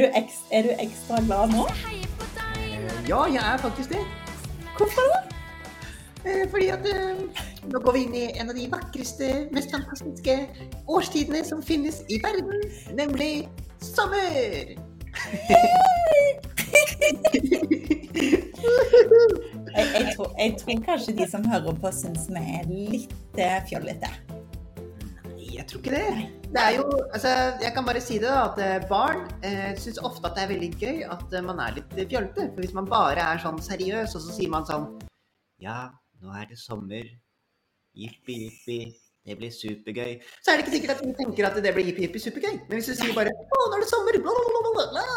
Er du, ekstra, er du ekstra glad nå? Når Ja, jeg er faktisk det. Hvorfor da? Eh, Fordi at eh, nå går vi inn i en av de vakreste, mest fantastiske årstidene som finnes i verden, nemlig sommer. Jeg, jeg, tror, jeg tror kanskje de som hører på, syns vi er litt fjollete. fjollete. Jeg tror ikke det. Det er jo, altså, Jeg kan bare si det da, at eh, barn eh, syns ofte at det er veldig gøy at eh, man er litt fjollete. For hvis man bare er sånn seriøs, og så sier man sånn Ja, nå er det sommer. Jippi, jippi. Det blir supergøy. Så er det ikke sikkert at du tenker at det blir jippi, jippi, supergøy. Men hvis du sier bare Å, nå er det sommer! Bla,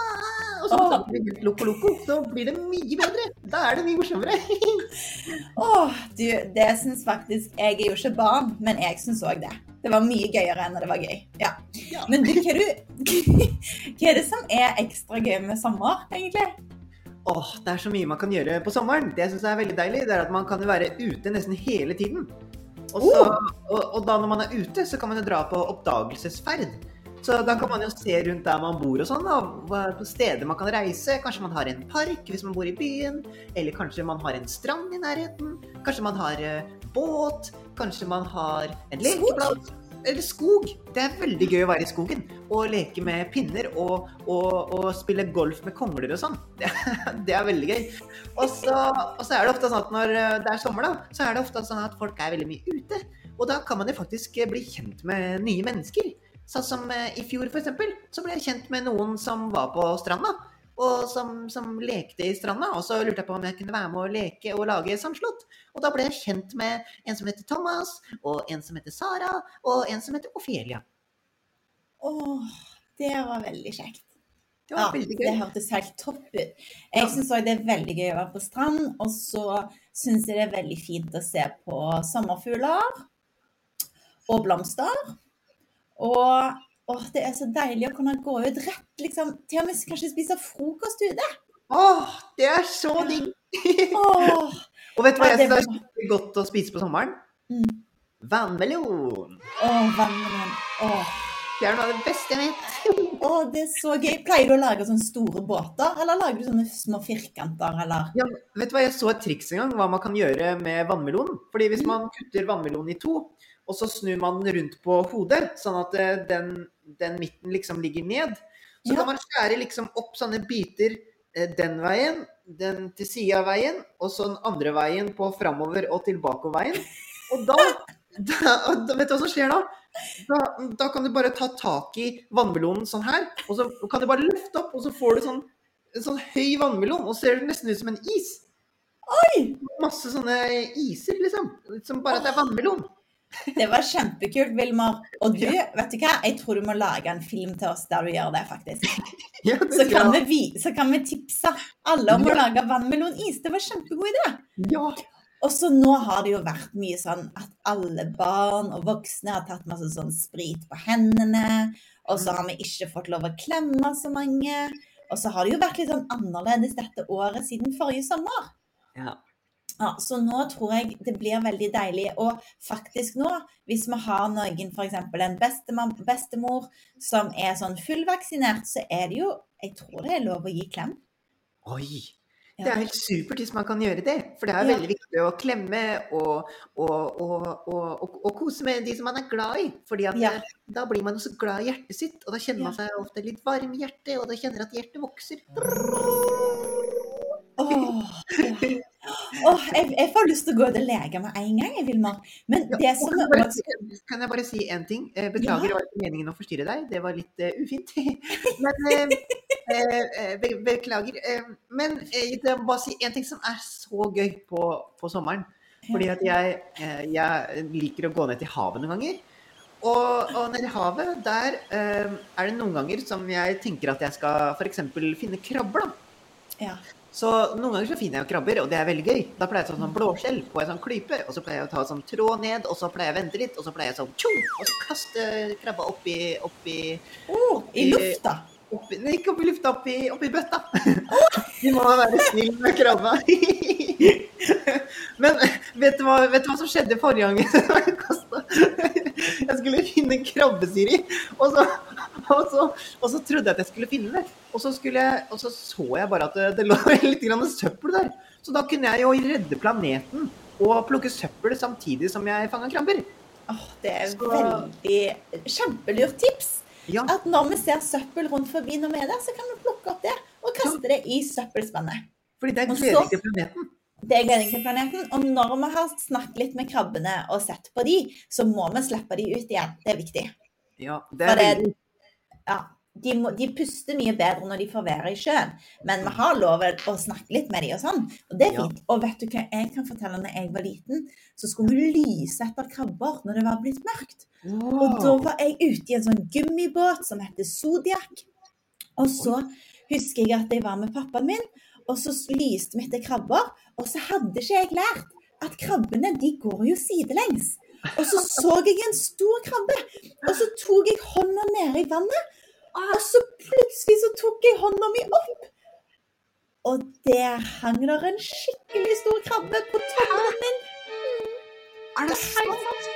og så snakker blir det loco, loco, så blir det mye bedre. Da er det mye morsommere. Åh, du, det syns faktisk Jeg er jo ikke barn, men jeg syns òg det. Det var mye gøyere enn det var gøy. Ja. Ja. Men du, hva, du, hva er det som er ekstra gøy med sommer, egentlig? Åh, det er så mye man kan gjøre på sommeren. Det jeg synes er veldig deilig, det er at man kan jo være ute nesten hele tiden. Og, så, og, og da når man er ute, så kan man jo dra på oppdagelsesferd. Så da kan man jo se rundt der man bor og sånn, da, på steder man kan reise. Kanskje man har en park hvis man bor i byen, eller kanskje man har en strand i nærheten. Kanskje man har eh, båt, kanskje man har en lekeplass. Eller skog. Det er veldig gøy å være i skogen og leke med pinner og, og, og spille golf med kongler og sånn. Det, det er veldig gøy. Og så, og så er det ofte sånn at når eh, det er sommer, da, så er det ofte sånn at folk er veldig mye ute. Og da kan man jo faktisk bli kjent med nye mennesker. Sånn som eh, i fjor, for eksempel, så ble jeg kjent med noen som var på stranda. Og som, som lekte i stranda. Og så lurte jeg på om jeg kunne være med å leke og lage samslått. Og da ble jeg kjent med en som heter Thomas, og en som heter Sara, og en som heter Ofelia. Åh, det var veldig kjekt. Det var Ja, veldig det gøy. hørtes helt topp ut. Jeg syns òg det er veldig gøy å være på strand. Og så syns jeg det er veldig fint å se på sommerfugler og blomster. Og åh, det er så deilig å kunne gå ut rett, liksom. Til og med kanskje spise frokost ute. Åh, det er så digg! Åh, Og vet du hva jeg syns er skikkelig godt å spise på sommeren? Mm. Vannmelon. åh vannmelon. Åh. Det er noe av det beste jeg vet. Åh, det er så gøy. Pleier du å lage sånne store båter, eller lager du sånne små firkanter, eller? Ja, vet du hva, Jeg så et triks en gang hva man kan gjøre med vannmelon. Fordi Hvis man kutter vannmelonen i to, og så snur man den rundt på hodet, sånn at eh, den, den midten liksom ligger ned, så Ja. kan man skjære liksom opp sånne biter eh, den veien, den til sida av veien, og så den andre veien på framover og tilbakeveien. Og da, da, Vet du hva som skjer da? da? Da kan du bare ta tak i vannmelonen sånn her, og så kan du bare løfte opp, og så får du sånn sånn høy vannmelon, og ser nesten ut som en is. Oi! Masse sånne iser, liksom. Som bare at det er vannmelon. Det var kjempekult, Vilmar. Og du, vet du hva? Jeg tror du må lage en film til oss der du gjør det, faktisk. Ja, det Så kan, vi, så kan vi tipse alle om å Ja. lage vannmelonis. Det var en kjempegod idé. Ja. Og så nå har det jo vært mye sånn at alle barn og voksne har tatt masse sånn sprit på hendene. Og så har vi ikke fått lov å klemme så mange. Og så har det jo vært litt sånn annerledes dette året siden forrige sommer. ja. Ja, så nå tror jeg det blir veldig deilig. Og faktisk nå, hvis vi har noen, f.eks. en bestemor, bestemor som er sånn fullvaksinert, så er det jo Jeg tror det er lov å gi klem. Oi. Det er helt supert hvis man kan gjøre det. For det er veldig viktig å klemme og, og, og, og, kose med de som man er glad i. Fordi Ja. eh, da blir man også glad i hjertet sitt, og da kjenner man seg ofte litt varm i hjertet, og da kjenner at hjertet vokser. Åh, ja. Åh, jeg, jeg får lyst til å gå ut og leke med en gang, jeg, Vilmar. Men det ja, som kan, jeg bare, si- kan jeg bare si en ting? Beklager, Beklager, det var ikke meningen å forstyrre deg. Det var litt uh, ufint. Men eh, eh, eh, be, Beklager. Eh, men eh, jeg må bare si en ting som er så gøy på, på sommeren. Fordi at jeg, eh, jeg liker å gå ned til havet noen ganger. Og, og nede i havet, der eh, er det noen ganger som jeg tenker at jeg skal f.eks. finne krabber. da. ja. Så noen ganger så finner jeg jo krabber, og det er veldig gøy. Da pleier jeg å ta sånn blåskjell på en sånn klype, og så pleier jeg å ta sånn tråd ned, og så pleier jeg å vente litt, og så pleier jeg sånn tjo, og så kaste krabba oppi, oppi, oh, I lufta. Oppi, nei, ikke opp i lufta, opp i, bøtta. Du må være snill med krabba. Men vet du, hva, vet du hva som skjedde forrige gang jeg kasta? Jeg skulle finne en krabbe, Siri. Og så, og, så, og så trodde jeg at jeg skulle finne det. Og så, jeg, og så så jeg bare at det, det lå litt grann søppel der. Så da kunne jeg jo redde planeten og plukke søppel samtidig som jeg fanga krabber. Åh, det er Så- veldig kjempelurt tips. Ja, At når vi ser søppel rundt forbi når vi er der, så kan vi plukke opp det og kaste det i søppelspannet. fordi det er gleder til planeten. Det er gledning til planeten. Og når vi har snakket litt med krabbene og sett på de, så må vi slippe de ut igjen. Det er viktig. Ja, det For er det, veldig ja, de, må, de puster mye bedre når de får være i sjøen, men vi har lov å snakke litt med dem og sånn. Og det er Ja. fint. Og vet du hva jeg kan fortelle når jeg var liten? Så skulle vi lyse etter krabber når det var blitt mørkt. Og da var jeg ute i en sånn gummibåt som heter Zodiac. Og så husker jeg at jeg var med pappaen min, og så lyste vi etter krabber. Og så hadde ikke jeg lært at krabbene de går jo sidelengs. Og så så jeg en stor krabbe, og så tok jeg hånda nede i vannet. Og så plutselig så tok jeg hånda mi opp. Og der hang der en skikkelig stor krabbe på tommelen min. Er det sant?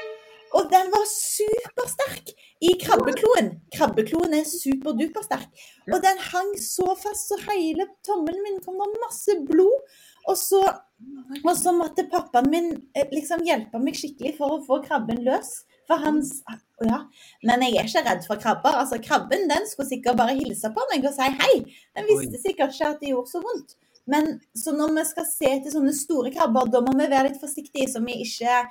Og den var supersterk i krabbekloen. Krabbekloen er superdupersterk. Og den hang så fast, så hele tommelen min kom det masse blod. Og så, og så måtte pappaen min eh, liksom hjelpe meg skikkelig for å få krabben løs. For han Ja. Men jeg er ikke redd for krabber. Altså, Krabben den skulle sikkert bare hilse på meg og si hei. Den visste sikkert ikke at det gjorde så vondt. Men så når vi skal se etter sånne store krabber, da må vi være litt forsiktige, så vi ikke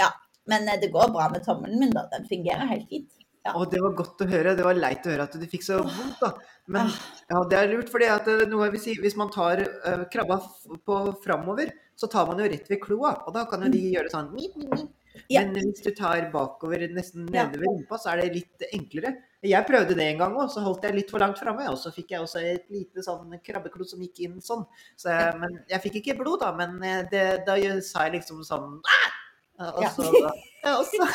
Ja. Men eh, det går bra med tommelen min, da. Den fungerer helt fint. Ja. Og det var godt å høre. Det var leit å høre at du fikk så vondt, da. Men Ah. ja, det er lurt, at eh, si, hvis man tar uh, krabba på framover, så tar man jo rett ved kloa, og da kan jo de gjøre sånn. Mm. Men hvis du tar bakover, nesten nede ved rumpa, så er det litt enklere. Jeg prøvde det en gang òg, så holdt jeg litt for langt framme, og så fikk jeg også et lite sånn krabbeklo som gikk inn sånn. Så jeg, men jeg fikk ikke blod, da, men eh, det, da sa jeg liksom sånn Aah! Og så, ja, og så,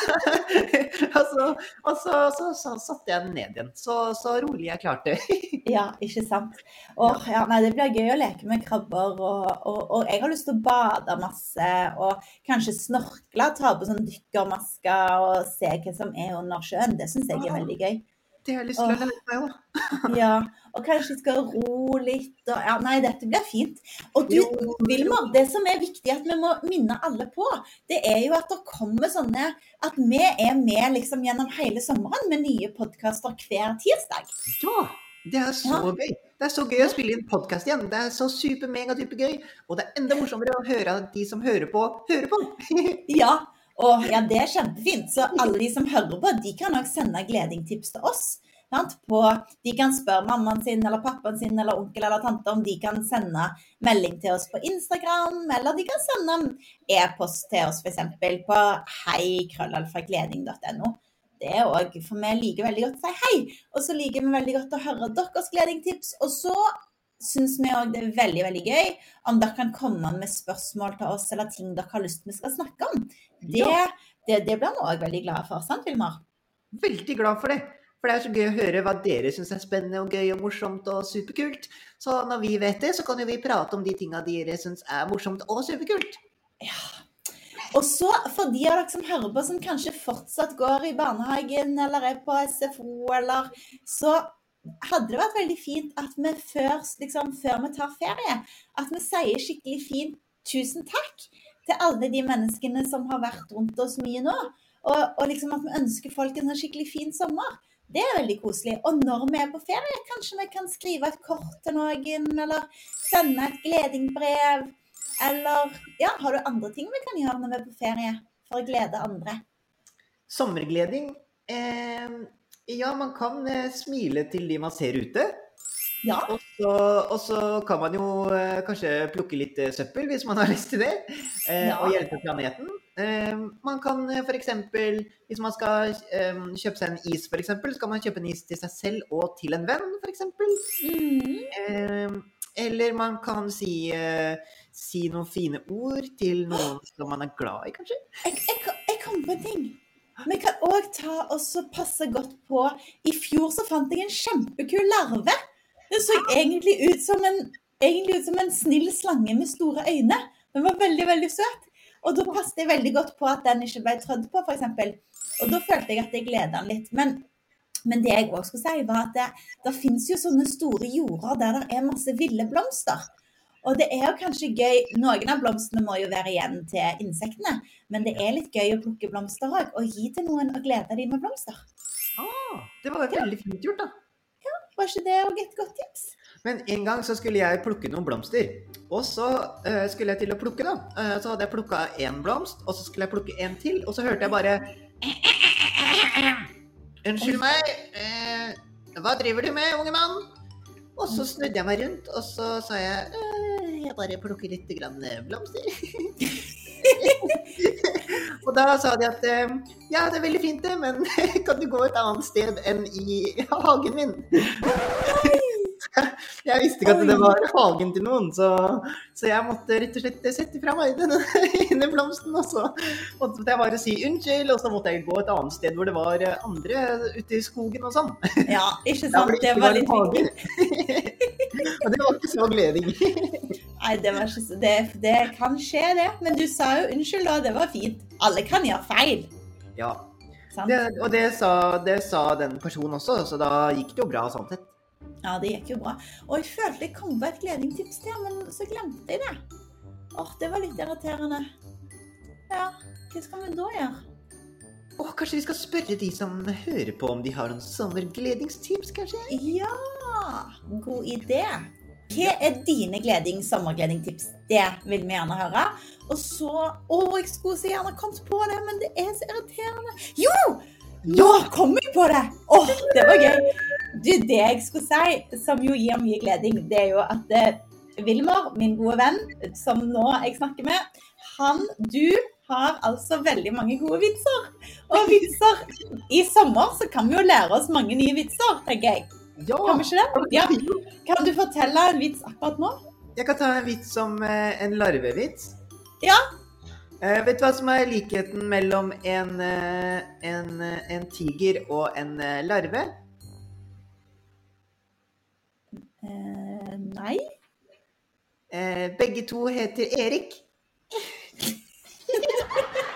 og så, og så, så, så satte jeg den ned igjen. Så, så rolig jeg klarte. Ja, ikke sant. Og, ja, nei, det blir gøy å leke med krabber, og, og jeg har lyst til å bade masse. Og kanskje snorkle, ta på sånn dykkermasker og se hva som er under sjøen. Det syns jeg er veldig gøy. Det har jeg lyst til å lære meg òg. Ja, Og kanskje skal ro litt. Og, ja, nei, dette blir fint. Og du, Vilma, Vilmar, det som er viktig at vi må minne alle på, det er jo at det kommer sånne At vi er med liksom gjennom hele sommeren med nye podkaster hver tirsdag. Ja! Det er så Ja. gøy. Det er så gøy å spille inn podkast igjen. Det er så super-mega-type-gøy. Og det er enda morsommere å høre at de som hører på, hører på. Ja, og ja, det er kjempefint. Så alle de som hører på, de kan òg sende gledingtips til oss. På, de kan spørre mammaen sin eller pappaen sin eller onkel eller tante om de kan sende melding til oss på Instagram, eller de kan sende e-post til oss f.eks. på heikrøllalfagleding.no. Det er også, for vi liker veldig godt å si hei, og så liker vi veldig godt å høre deres gledingtips. Og så syns vi òg det er veldig veldig gøy om dere kan komme med spørsmål til oss eller ting dere har lyst vi skal snakke om. Det, Ja. det, det blir vi òg veldig glade for, sant Vilmar? Veldig glad for det. For det er så gøy å høre hva dere syns er spennende og gøy og morsomt og superkult. Så når vi vet det, så kan jo vi prate om de tinga dere syns er morsomt og superkult. Ja. Og så for de av dere som hører på, som kanskje fortsatt går i barnehagen eller er på SFO, eller så hadde det vært veldig fint at vi før, liksom, før vi tar ferie, at vi sier skikkelig fint tusen takk til alle de menneskene som har vært rundt oss mye nå. Og, og liksom at vi ønsker folk en skikkelig fin sommer. Det er veldig koselig. Og når vi er på ferie, kanskje vi kan skrive et kort til noen, eller sende et gledingbrev. Eller ja, har du andre ting vi kan gjøre når vi er på ferie for å glede andre? Sommergleding. Eh, ja, man kan eh, smile til de man ser ute. Ja. Og så, og så kan man jo eh, kanskje plukke litt eh, søppel hvis man har lyst til det. Ja. Og hjelpe planeten. Man kan f.eks. hvis man skal kjøpe seg en is, for eksempel, så kan man kjøpe en is til seg selv og til en venn, f.eks. Mm. Eller man kan si, si noen fine ord til noen som man er glad i, kanskje. Jeg, jeg, jeg kom på en ting. Vi kan òg ta og passe godt på I fjor så fant jeg en kjempekul larve. Den så egentlig ut som en, egentlig ut som en snill slange med store øyne. Den var veldig, veldig søt. Og da passet jeg veldig godt på at den ikke ble trødd på, f.eks. Og da følte jeg at jeg gleda den litt. Men, men det jeg òg skulle si, var at det, det fins jo sånne store jorder der det er masse ville blomster. Og det er jo kanskje gøy Noen av blomstene må jo være igjen til insektene, men det er litt gøy å plukke blomster òg. Og gi til noen og glede dem med blomster. Ah, det var veldig fint gjort, da. Ja, Var ikke det òg et godt tips? Men en gang så skulle jeg plukke noen blomster. Og så uh, skulle jeg til å plukke, da. Uh, så hadde jeg plukka én blomst, og så skulle jeg plukke en til, og så hørte jeg bare Unnskyld meg, uh, hva driver du med, unge mann? Og så snudde jeg meg rundt, og så sa jeg «Øh, jeg bare plukker litt grann blomster. og da sa de at eh, ja, det er veldig fint det, men kan du gå et annet sted enn i hagen min? Jeg visste ikke at det var hagen til noen, så, så jeg måtte rett og slett sette fra meg denne, blomsten. Og så måtte jeg bare si unnskyld, og så måtte jeg gå et annet sted hvor det var andre ute i skogen og sånn. Ja, ikke sant. Det var litt viktig. Og det var ikke så gleding. Nei, det, ikke det, det kan skje, det. Men du sa jo unnskyld, da. Det var fint. Alle kan gjøre feil. Ja, det, og det sa, det sa den personen også, så da gikk det jo bra sånn sett. Ja, det gikk jo bra. Og jeg følte jeg kom på et gledingstips til, men så glemte jeg det. Åh, det var litt irriterende. Ja, hva skal vi da gjøre? Åh, kanskje vi skal spørre de som hører på om de har noen sommergledingstips, kanskje? Ja, god idé. Hva er dine gleding, sommergledingtips? Det vil vi gjerne høre. Og så Å, jeg skulle så gjerne kommet på det, men det er så irriterende. Jo! Nå kom jeg på det! Åh, det var gøy. Du, det jeg skulle si, som jo gir mye gleding, det er jo at eh, Wilmer, min gode venn, som nå jeg snakker med, han, du har altså veldig mange gode vitser. Og vitser I sommer så kan vi jo lære oss mange nye vitser, tenker jeg. Ja! Kan vi ikke det? Ja. Kan du fortelle en vits akkurat nå? Jeg kan ta en vits om eh, en larvevits. Ja. Uh, vet du hva som er likheten mellom en, eh, en, en tiger og en larve? Uh, nei. Uh, begge to heter Erik.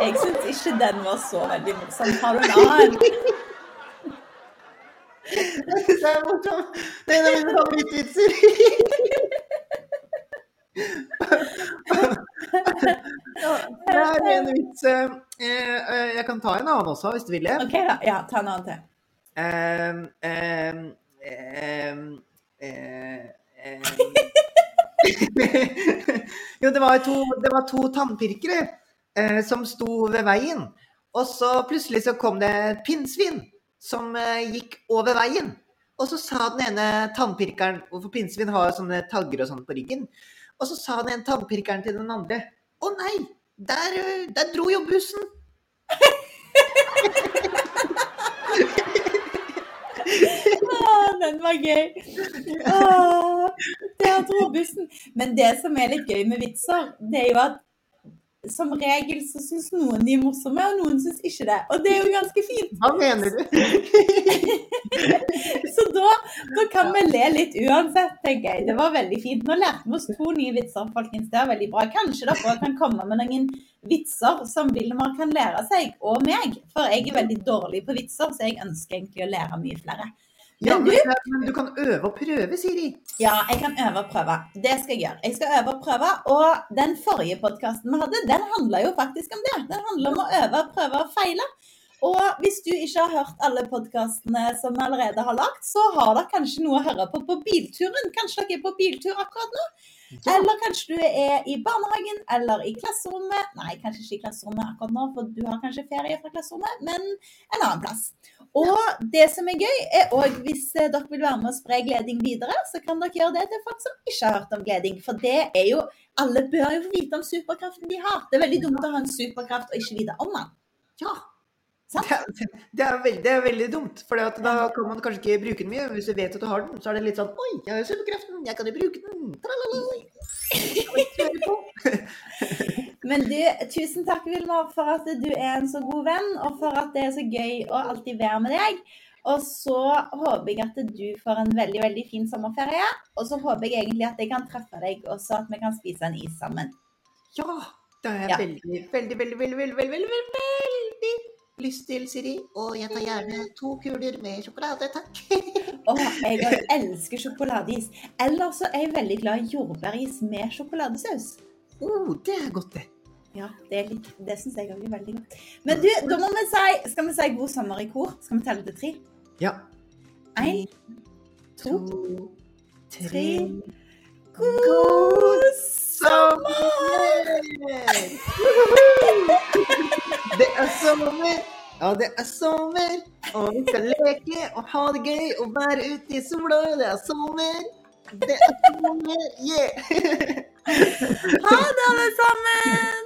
Jeg syns ikke den var så veldig morsom. Har du en annen? Det er morsomt. Det er en av mine favorittvitser. Det er en vits eh, eh, Jeg kan ta en annen også, hvis du vil det. OK, da. Ja, ta en annen til. Um, um, um. Jo, det var to, det var to tannpirkere eh, som sto ved veien. Og så plutselig så kom det et pinnsvin som eh, gikk over veien. Og så sa den ene tannpirkeren For pinnsvin har jo sånne tagger og sånn på ryggen. Og så sa den ene tannpirkeren til den andre Å nei, der, eh, der dro jo bussen. Den var gøy. Der dro bussen. Men det som er litt gøy med vitser, det er jo at som regel så syns noen de er morsomme, og noen syns ikke det. Og det er jo ganske fint. Hva mener du? Så da, da kan vi le litt uansett, tenker jeg. Det var veldig fint. Nå lærte vi oss to nye vitser, folkens. Det er veldig bra. Kanskje dere kan komme med noen vitser som Vilmar kan lære seg, og meg. For jeg er veldig dårlig på vitser, så jeg ønsker egentlig å lære mye flere. Ja, Men du, men, du kan øve og prøve, Siri. ja, jeg kan øve og prøve. Det skal jeg gjøre. Jeg skal øve og prøve. Og den forrige podkasten vi hadde, den handla jo faktisk om det. Den handler om å øve, prøve og feile. Og hvis du ikke har hørt alle podkastene som vi allerede har lagt, så har dere kanskje noe å høre på på bilturen. Kanskje dere er på biltur akkurat nå? Eller kanskje du er i barnehagen eller i klasserommet. Nei, kanskje ikke i klasserommet akkurat nå, for du har kanskje ferie fra klasserommet, men en annen plass. Og det som er gøy, er òg hvis eh, dere vil være med og spre gleding videre, så kan dere gjøre det til folk som ikke har hørt om gleding. For det er jo Alle bør jo få vite om superkraften de har. Det er veldig dumt å ha en superkraft og ikke vite om den. Ja. Det, det, er veldig, det, er veldig, dumt, for da kan man kanskje ikke bruke den mye. Hvis du vet at du har den, så er det litt sånn Oi, jeg har jo superkreften, jeg kan jo bruke den. Men du, tusen takk, Vilma, for at du er en så god venn, og for at det er så gøy å alltid være med deg. Og så håper jeg at du får en veldig veldig fin sommerferie. Og så håper jeg egentlig at jeg kan treffe deg og så at vi kan spise en is sammen. Ja! Det er jeg ja. veldig, veldig, veldig, veldig, veldig, veldig, veldig, veldig lyst til, Siri. Og jeg tar gjerne to kuler med sjokolade, takk. Å, jeg elsker sjokoladeis. Eller så er jeg veldig glad i jordbæris med sjokoladesaus. Oh, det er godt, det. Ja, det, litt- det syns jeg òg er veldig godt. Men du, da må vi si Skal vi si god sommer i kor? Skal vi telle til tre? Ja. Én, to, tre. God God sommer! Det er sommer, ja, det er sommer. Og vi skal leke og ha det gøy og være ute i sola. Det er sommer. Det er sommer, yeah! Ha det, alle sammen!